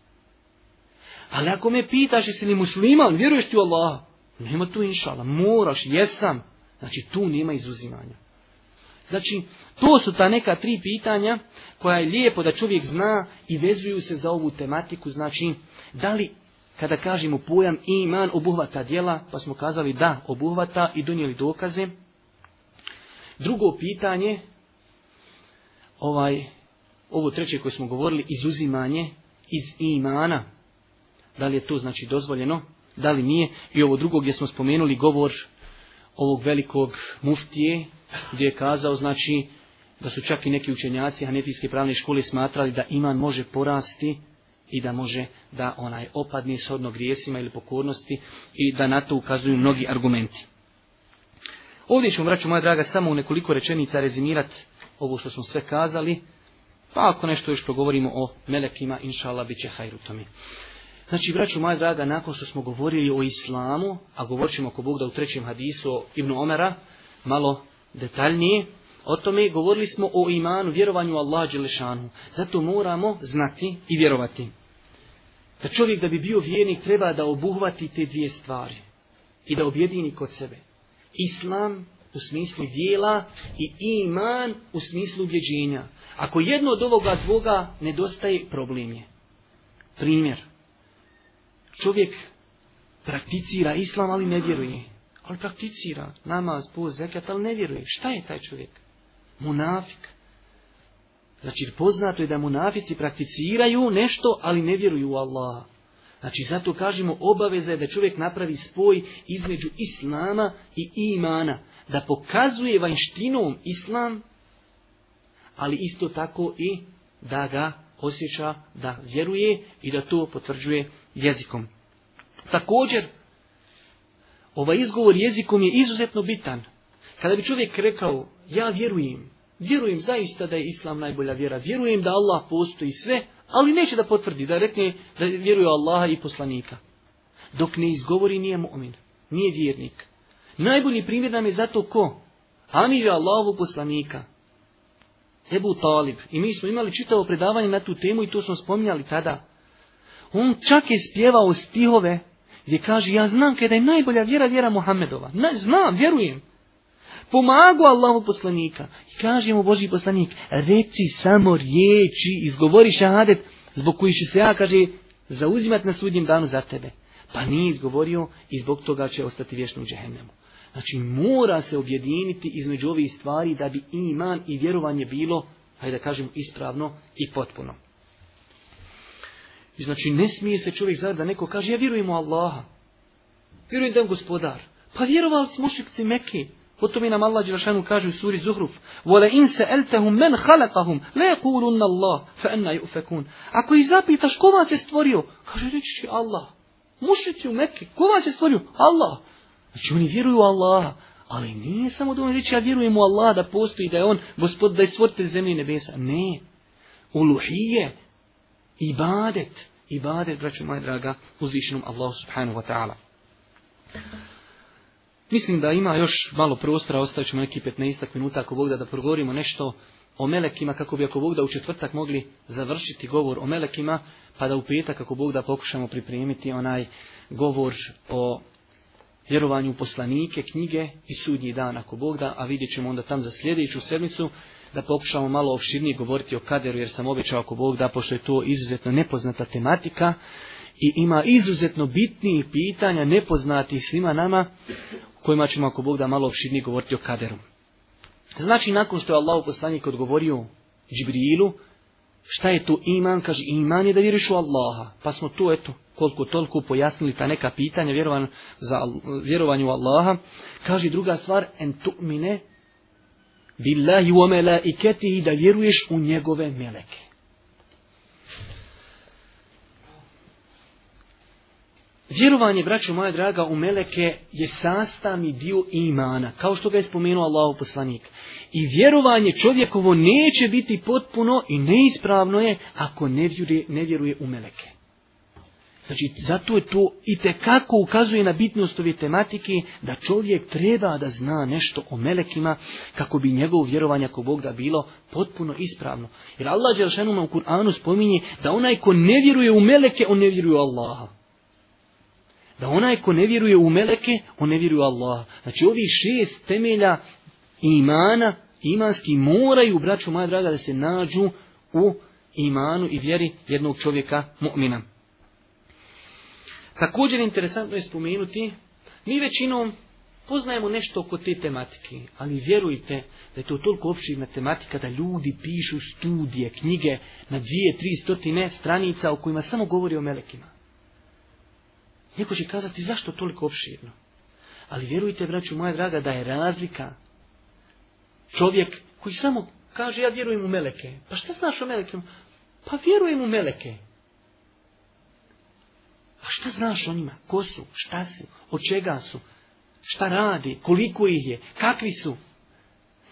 S1: Ali ako me pitaš jesi li musliman, vjeruješ ti u Allah? Nema tu inšala, moraš, jesam. Znači, tu nema izuzimanja. Znači, to su ta neka tri pitanja koja je lijepo da čovjek zna i vezuju se za ovu tematiku. Znači, da li kada kažemo pojam iman obuhvata dijela, pa smo kazali da obuhvata i donijeli dokaze. Drugo pitanje, ovaj, ovo treće koje smo govorili, izuzimanje iz imana. Da li je to znači dozvoljeno? Da li nije? I ovo drugo gdje smo spomenuli govor ovog velikog muftije, gdje je kazao znači da su čak i neki učenjaci hanetijske pravne škole smatrali da iman može porasti i da može da onaj opadne shodno grijesima ili pokornosti i da na to ukazuju mnogi argumenti. Ovdje ćemo, vraću moja draga, samo u nekoliko rečenica rezimirati ovo što smo sve kazali. Pa ako nešto još progovorimo o melekima, inšala, bit će hajru tome. Znači, braću moja draga, nakon što smo govorili o islamu, a govorit ćemo ako Bog da u trećem hadisu o Ibnu Omera, malo detaljnije, o tome govorili smo o imanu, vjerovanju Allah Đelešanu. Zato moramo znati i vjerovati. Da čovjek da bi bio vjernik treba da obuhvati te dvije stvari i da objedini kod sebe. Islam u smislu dijela i iman u smislu ubjeđenja. Ako jedno od ovoga dvoga nedostaje, problem je. Primjer. Čovjek prakticira islam, ali ne vjeruje. Ali prakticira namaz, post, zekat, ali ne vjeruje. Šta je taj čovjek? Munafik. Znači, poznato je da munafici prakticiraju nešto, ali ne vjeruju u Allaha. Znači, zato kažemo, obaveza je da čovjek napravi spoj između islama i imana. Da pokazuje vanštinom islam, ali isto tako i da ga osjeća, da vjeruje i da to potvrđuje jezikom. Također, ovaj izgovor jezikom je izuzetno bitan. Kada bi čovjek rekao, ja vjerujem, vjerujem zaista da je islam najbolja vjera, vjerujem da Allah postoji sve, ali neće da potvrdi, da rekne da vjeruje Allaha i poslanika. Dok ne izgovori nije mu'min, nije vjernik. Najbolji primjer nam je zato ko? Amiža Allahovu poslanika. Ebu Talib. I mi smo imali čitavo predavanje na tu temu i to smo spominjali tada. On čak je spjevao stihove gdje kaže, ja znam kada je najbolja vjera vjera Muhammedova. Na, znam, vjerujem pomagu Allahu poslanika. I kaže mu Boži poslanik, reci samo riječi, izgovori šahadet, zbog koji će se ja, kaže, zauzimat na sudnjem danu za tebe. Pa nije izgovorio i zbog toga će ostati vješnom džehennemu. Znači mora se objediniti između ovih stvari da bi iman i vjerovanje bilo, hajde da kažem, ispravno i potpuno. I znači ne smije se čovjek zavrda neko kaže ja vjerujem u Allaha. Vjerujem da je gospodar. Pa vjerovalci mušikci Mekke. Potom je nam Allah Đelešanu kaže u suri Zuhruf, وَلَا إِنْ سَأَلْتَهُمْ مَنْ خَلَقَهُمْ لَيَقُولُنَّ اللَّهُ فَأَنَّا يُفَكُونَ Ako ih zapitaš ko vas je stvorio, kaže reći će Allah. Mušljici u Mekke, ko vas je stvorio? Allah. Znači oni vjeruju u Allah, ali nije samo da oni reći ja vjerujem u Allah da postoji, da je on gospod, da je stvoritelj zemlje i nebesa. Ne. Uluhije, ibadet, ibadet, braću moja draga, uzvišenom Allahu subhanahu wa ta'ala. Mislim da ima još malo prostora, ostavit ćemo neki 15 minuta ako Bog da, da progovorimo nešto o melekima, kako bi ako Bog da u četvrtak mogli završiti govor o melekima, pa da u petak ako Bog da pokušamo pripremiti onaj govor o vjerovanju poslanike, knjige i sudnji dan ako Bog da, a vidjet ćemo onda tam za sljedeću sedmicu da pokušamo malo opširnije govoriti o kaderu, jer sam obećao ako Bog da, pošto je to izuzetno nepoznata tematika, I ima izuzetno bitnijih pitanja, nepoznatih svima nama, kojima ćemo ako Bog da malo opširnije govoriti o kaderu. Znači nakon što je Allah poslanik odgovorio Džibrilu, šta je to iman? Kaže iman je da vjeriš u Allaha. Pa smo to eto koliko toliko pojasnili ta neka pitanja vjerovan, za vjerovanju u Allaha. Kaže druga stvar, en tu'mine billahi wa melaiketihi da vjeruješ u njegove meleke. Vjerovanje, braćo moja draga, u Meleke je sastavni dio imana, kao što ga je spomenuo Allahov poslanik. I vjerovanje čovjekovo neće biti potpuno i neispravno je ako ne vjeruje, ne vjeruje u Meleke. Znači, zato je to i tekako ukazuje na bitnost ove tematike da čovjek treba da zna nešto o melekima kako bi njegov vjerovanje ako Bog da bilo potpuno ispravno. Jer Allah Đelšanuma u Kur'anu spominje da onaj ko ne vjeruje u meleke, on ne vjeruje u Allaha da onaj ko ne vjeruje u meleke, on ne vjeruje u Allaha. Znači ovi šest temelja imana, imanski, moraju, braćo moja draga, da se nađu u imanu i vjeri jednog čovjeka mu'mina. Također interesantno je spomenuti, mi većinom poznajemo nešto oko te tematike, ali vjerujte da je to toliko opšivna tematika da ljudi pišu studije, knjige na dvije, tri stotine stranica o kojima samo govori o melekima. Neko će kazati zašto toliko opširno. Ali vjerujte, braću moja draga, da je razlika. Čovjek koji samo kaže ja vjerujem u Meleke. Pa šta znaš o Meleke? Pa vjerujem u Meleke. A šta znaš o njima? Ko su? Šta su? Od čega su? Šta radi? Koliko ih je? Kakvi su?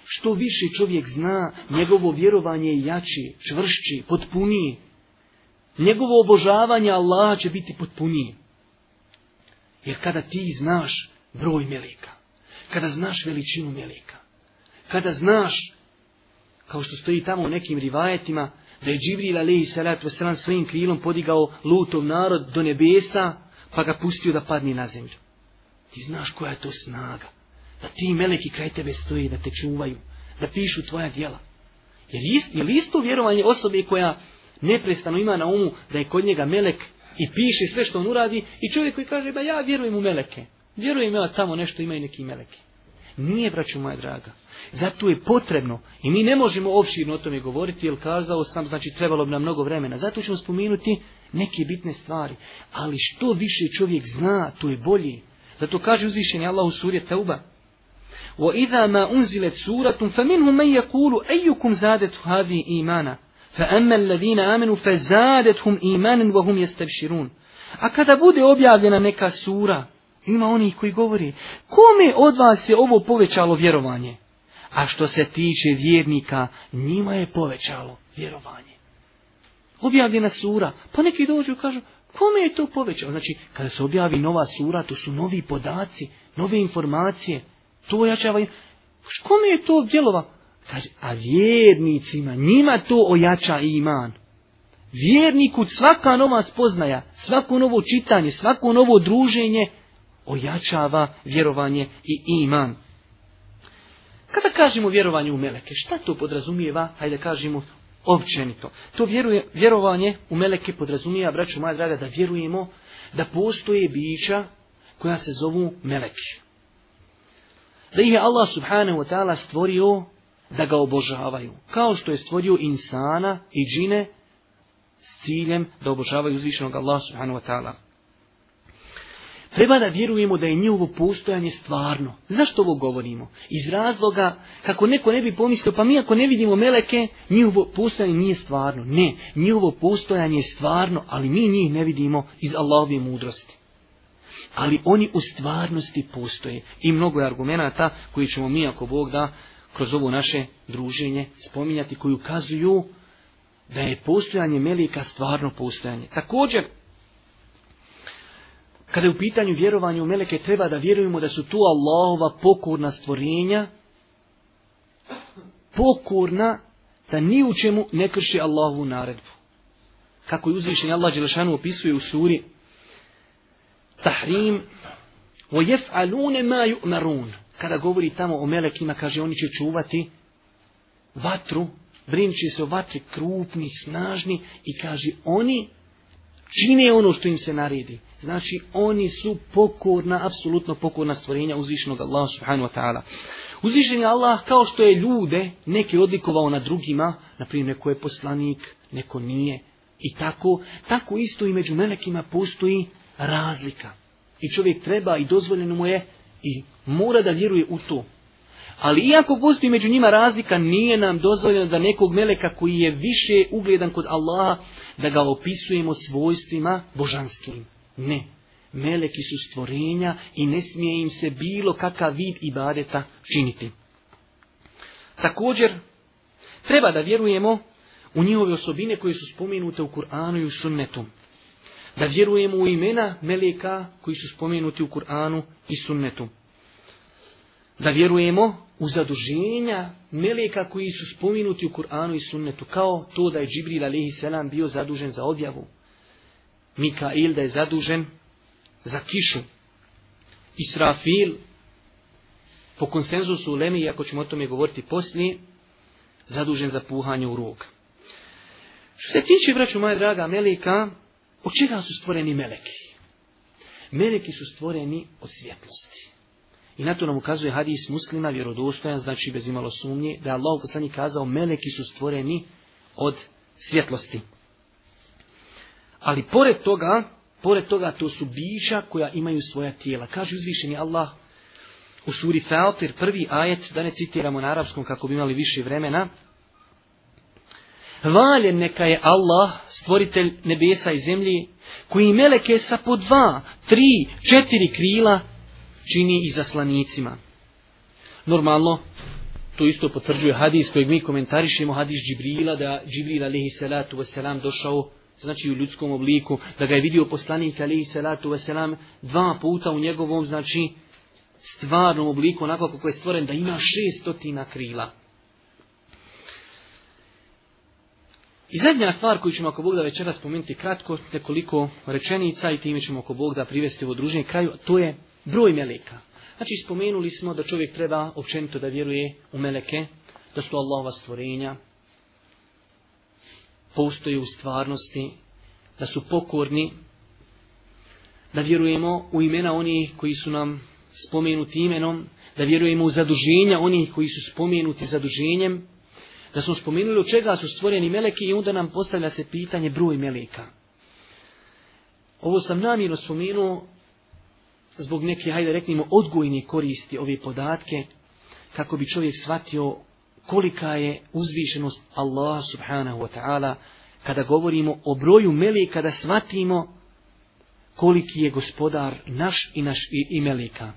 S1: Što više čovjek zna, njegovo vjerovanje je jači, čvršći, potpuniji. Njegovo obožavanje Allaha će biti potpunije. Jer kada ti znaš broj melika, kada znaš veličinu melika, kada znaš, kao što stoji tamo u nekim rivajetima, da je Džibril alaihi salatu wasalam svojim krilom podigao lutov narod do nebesa, pa ga pustio da padne na zemlju. Ti znaš koja je to snaga, da ti meliki kraj tebe stoji, da te čuvaju, da pišu tvoja djela. Jer isto, jer isto vjerovanje osobe koja neprestano ima na umu da je kod njega melek i piše sve što on uradi i čovjek koji kaže ba ja vjerujem u meleke vjerujem ja tamo nešto ima i neki meleki nije braću moja draga zato je potrebno i mi ne možemo opširno o tome govoriti jer kazao sam znači trebalo bi nam mnogo vremena zato ćemo spominuti neke bitne stvari ali što više čovjek zna to je bolje zato kaže uzvišeni Allah u suri Tauba وَإِذَا مَا أُنْزِلَتْ سُورَةٌ فَمِنْهُمْ مَنْ يَقُولُ أَيُّكُمْ زَادَتْ هَذِي إِيمَانًا فَأَمَّا الَّذِينَ آمَنُوا فَزَادَتْهُمْ إِمَانًا وَهُمْ يَسْتَبْشِرُونَ A kada bude objavljena neka sura, ima onih koji govori, kome od vas je ovo povećalo vjerovanje? A što se tiče vjernika, njima je povećalo vjerovanje. Objavljena sura, pa neki dođu i kažu, kome je to povećalo? Znači, kada se objavi nova sura, to su novi podaci, nove informacije, to jačava... Kome je to djelovalo? Kaže, a vjernicima, njima to ojača iman. Vjerniku svaka nova spoznaja, svako novo čitanje, svako novo druženje ojačava vjerovanje i iman. Kada kažemo vjerovanje u meleke, šta to podrazumijeva, hajde kažemo općenito. To vjeruje, vjerovanje u meleke podrazumijeva, braću moja draga, da vjerujemo da postoje bića koja se zovu meleki. Da ih je Allah subhanahu wa ta'ala stvorio da ga obožavaju, kao što je stvorio insana i džine s ciljem da obožavaju uzvišenog Allaha subhanahu wa ta'ala. Treba da vjerujemo da je njihovo postojanje stvarno. Zašto ovo govorimo? Iz razloga kako neko ne bi pomislio, pa mi ako ne vidimo meleke, njihovo postojanje nije stvarno. Ne, njihovo postojanje je stvarno, ali mi njih ne vidimo iz Allahove mudrosti. Ali oni u stvarnosti postoje. I mnogo je argumenta koji ćemo mi ako Bog da kroz ovo naše druženje spominjati koji ukazuju da je postojanje melika stvarno postojanje. Također, kada je u pitanju vjerovanja u meleke, treba da vjerujemo da su tu Allahova pokorna stvorenja, pokorna da ni u čemu ne krši Allahovu naredbu. Kako je uzvišen Allah Đelešanu opisuje u suri Tahrim وَيَفْعَلُونَ مَا يُؤْمَرُونَ kada govori tamo o melekima, kaže oni će čuvati vatru, brinući se o vatri, krupni, snažni, i kaže oni čine ono što im se naredi. Znači, oni su pokorna, apsolutno pokorna stvorenja uzvišenog Allaha subhanahu wa ta'ala. Uzvišen je Allah kao što je ljude neke odlikovao na drugima, na primjer neko je poslanik, neko nije i tako, tako isto i među melekima postoji razlika. I čovjek treba i dozvoljeno mu je i mora da vjeruje u to. Ali iako postoji među njima razlika, nije nam dozvoljeno da nekog meleka koji je više ugledan kod Allaha, da ga opisujemo svojstvima božanskim. Ne. Meleki su stvorenja i ne smije im se bilo kakav vid i bareta činiti. Također, treba da vjerujemo u njihove osobine koje su spomenute u Kur'anu i u sunnetu da vjerujemo u imena meleka koji su spomenuti u Kur'anu i sunnetu. Da vjerujemo u zaduženja meleka koji su spominuti u Kur'anu i sunnetu, kao to da je Džibril alihi selam bio zadužen za odjavu. Mikail da je zadužen za kišu. Israfil, po konsenzusu u Lemi, ako ćemo o tome govoriti poslije, zadužen za puhanje u rog. Što se tiče, braću moja draga, meleka, Od čega su stvoreni meleki? Meleki su stvoreni od svjetlosti. I na to nam ukazuje hadis muslima, vjerodostojan, znači bez imalo sumnje, da je Allah poslani kazao, meleki su stvoreni od svjetlosti. Ali pored toga, pored toga to su bića koja imaju svoja tijela. Kaže uzvišeni Allah u suri Fatir, prvi ajet, da ne citiramo na arapskom kako bi imali više vremena, Hvaljen neka je Allah, stvoritelj nebesa i zemlji, koji meleke sa po dva, tri, četiri krila čini i zaslanicima. Normalno, to isto potvrđuje hadis kojeg mi komentarišemo, hadis Džibrila, da Džibril alaihi salatu wasalam došao znači u ljudskom obliku, da ga je vidio poslanik alaihi salatu wasalam dva puta u njegovom, znači, stvarnom obliku, onako kako je stvoren, da ima šestotina krila. I zadnja stvar koju ćemo ako Bog da večera spomenuti kratko, nekoliko rečenica i time ćemo ako Bog da privesti ovo druženje kraju, a to je broj meleka. Znači spomenuli smo da čovjek treba općenito da vjeruje u meleke, da su Allahova stvorenja, postoje u stvarnosti, da su pokorni, da vjerujemo u imena onih koji su nam spomenuti imenom, da vjerujemo u zaduženja onih koji su spomenuti zaduženjem, da smo spominuli u čega su stvoreni meleki i onda nam postavlja se pitanje broj meleka. Ovo sam namjerno spominuo zbog neke, hajde reknimo, odgojni koristi ove podatke kako bi čovjek shvatio kolika je uzvišenost Allaha subhanahu wa ta'ala kada govorimo o broju meleka da shvatimo koliki je gospodar naš i naš i, i meleka.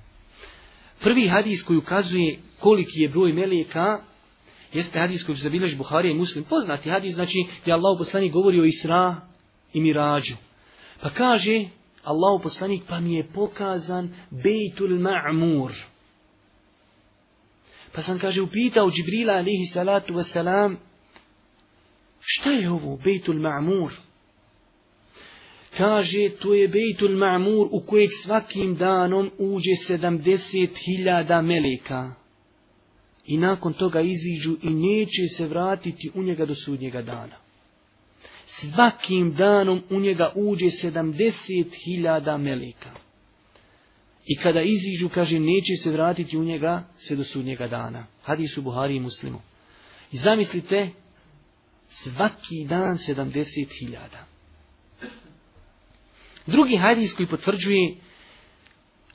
S1: Prvi hadis koji ukazuje koliki je broj meleka jeste hadis koji zabilježi Buharija i Muslim. Poznati hadis, znači, je Allah poslanik govori o Isra i Mirađu. Pa kaže, Allah poslanik, pa mi je pokazan Bejtul Ma'mur. Pa sam, kaže, upitao Džibrila, alihi salatu wasalam, šta je ovo Bejtul Ma'mur? Kaže, to je Bejtul Ma'mur u kojeg svakim danom uđe 70.000 meleka. 70.000 i nakon toga iziđu i neće se vratiti u njega do sudnjega dana. Svakim danom u njega uđe 70.000 meleka. I kada iziđu, kaže, neće se vratiti u njega sve do sudnjega dana. Hadis u Buhari i Muslimu. I zamislite, svaki dan 70.000. Drugi hadis koji potvrđuje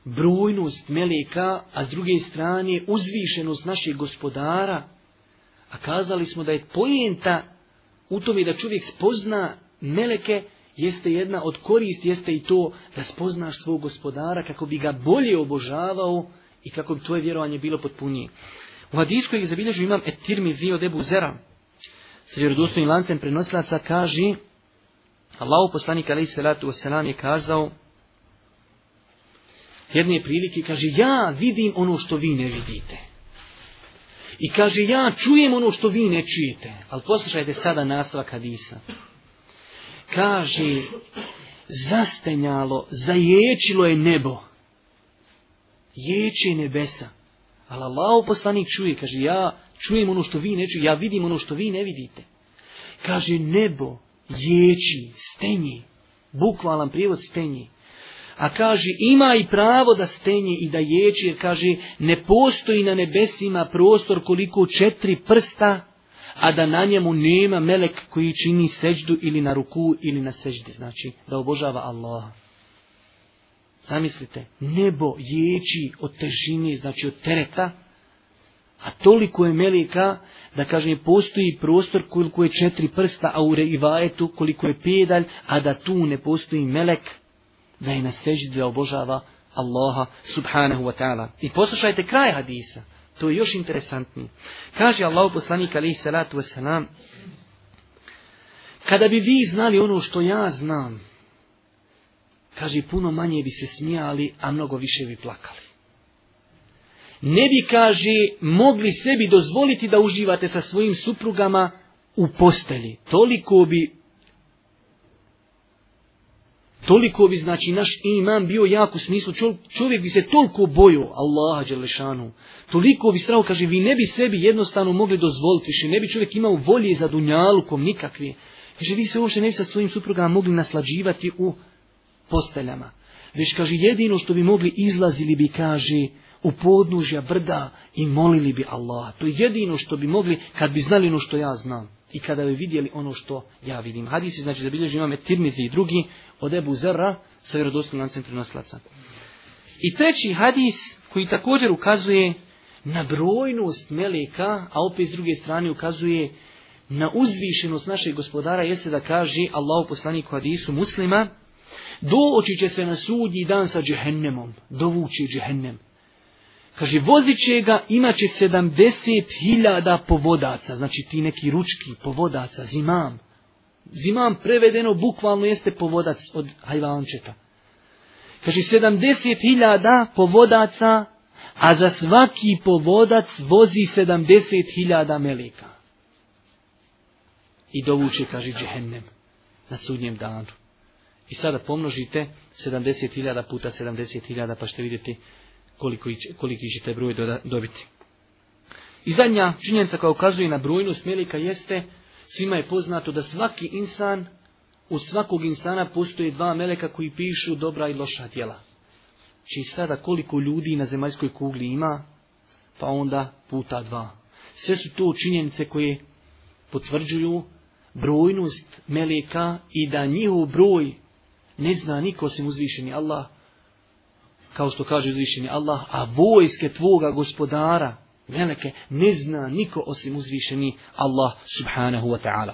S1: brojnost meleka, a s druge strane uzvišenost našeg gospodara, a kazali smo da je pojenta u tome da čovjek spozna meleke, jeste jedna od korist, jeste i to da spoznaš svog gospodara kako bi ga bolje obožavao i kako bi tvoje vjerovanje bilo potpunije. U hadijsku kojeg zabilježu imam etirmi et vio debu zera. Sa vjerodostojnim lancem prenosilaca kaže Allahu poslanik alaihi salatu wasalam je kazao jedne prilike kaže ja vidim ono što vi ne vidite. I kaže ja čujem ono što vi ne čujete. Ali poslušajte sada nastavak Hadisa. Kaže zastenjalo, zaječilo je nebo. Ječe nebesa. Ali Allah poslanik čuje. Kaže ja čujem ono što vi ne čujete. Ja vidim ono što vi ne vidite. Kaže nebo ječi, stenji. Bukvalan prijevod stenji. A kaže, ima i pravo da stenje i da ječi, jer kaže, ne postoji na nebesima prostor koliko četiri prsta, a da na njemu nema melek koji čini seđdu ili na ruku ili na seđde. Znači, da obožava Allaha. Zamislite, nebo ječi od težine, znači od tereta, a toliko je meleka da kaže postoji prostor koliko je četiri prsta, a u rivajetu koliko je pedalj, a da tu ne postoji melek da je na seždi da obožava Allaha subhanahu wa ta'ala. I poslušajte kraj hadisa. To je još interesantnije. Kaže Allah poslanik alaihi salatu wasalam, kada bi vi znali ono što ja znam, kaže puno manje bi se smijali, a mnogo više bi plakali. Ne bi, kaže, mogli sebi dozvoliti da uživate sa svojim suprugama u postelji. Toliko bi toliko bi znači naš iman bio jak u smislu čovjek bi se toliko bojio Allaha Đelešanu. Toliko bi strao, kaže, vi ne bi sebi jednostavno mogli dozvoliti više, ne bi čovjek imao volje za dunjalukom nikakve. Kaže, vi se uopšte ne bi sa svojim suprugama mogli naslađivati u posteljama. Već, kaže, jedino što bi mogli izlazili bi, kaže, u podnožja brda i molili bi Allaha. To je jedino što bi mogli kad bi znali ono što ja znam. I kada bi vidjeli ono što ja vidim. Hadisi znači da bilježi imame Tirmizi i drugi od Ebu Zerra sa vjerodostom lancem prenoslaca. I treći hadis koji također ukazuje na brojnost meleka, a opet s druge strane ukazuje na uzvišenost našeg gospodara, jeste da kaže Allah u poslaniku hadisu muslima, doći će se na sudnji dan sa džehennemom, dovući džehennem. Kaže, vozit će ga, imaće 70.000 povodaca, znači ti neki ručki povodaca, zimam. Zimam prevedeno bukvalno jeste povodac od hajvančeta. Kaže 70.000 povodaca, a za svaki povodac vozi 70.000 meleka. I dovuče, kaže, džehennem na sudnjem danu. I sada pomnožite 70.000 puta 70.000 pa ćete vidjeti koliko će, koliki ćete broj dobiti. I zadnja činjenica koja ukazuje na brojnost melika jeste... Svima je poznato da svaki insan, u svakog insana postoje dva meleka koji pišu dobra i loša djela. Či znači, sada koliko ljudi na zemaljskoj kugli ima, pa onda puta dva. Sve su to činjenice koje potvrđuju brojnost meleka i da njihov broj ne zna niko osim uzvišeni Allah, kao što kaže uzvišeni Allah, a vojske tvoga gospodara, meleke ne zna niko osim uzvišeni Allah subhanahu wa ta'ala.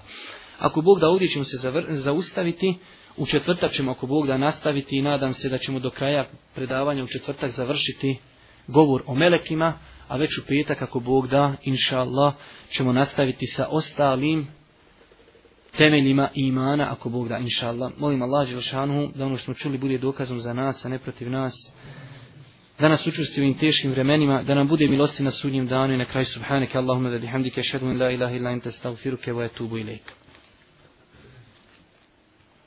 S1: Ako Bog da ovdje ćemo se zaustaviti, u četvrtak ćemo ako Bog da nastaviti i nadam se da ćemo do kraja predavanja u četvrtak završiti govor o melekima, a već u petak ako Bog da, inša Allah, ćemo nastaviti sa ostalim temeljima imana, ako Bog da, inša Allah. Molim Allah, Đelšanu, da ono što smo čuli bude dokazom za nas, a ne protiv nas da nas učusti u in teškim vremenima, da nam bude milosti na sudnjem danu i na kraju subhaneke Allahumma da bihamdike šedun la ilaha ila in te stavfiruke wa etubu ilaika.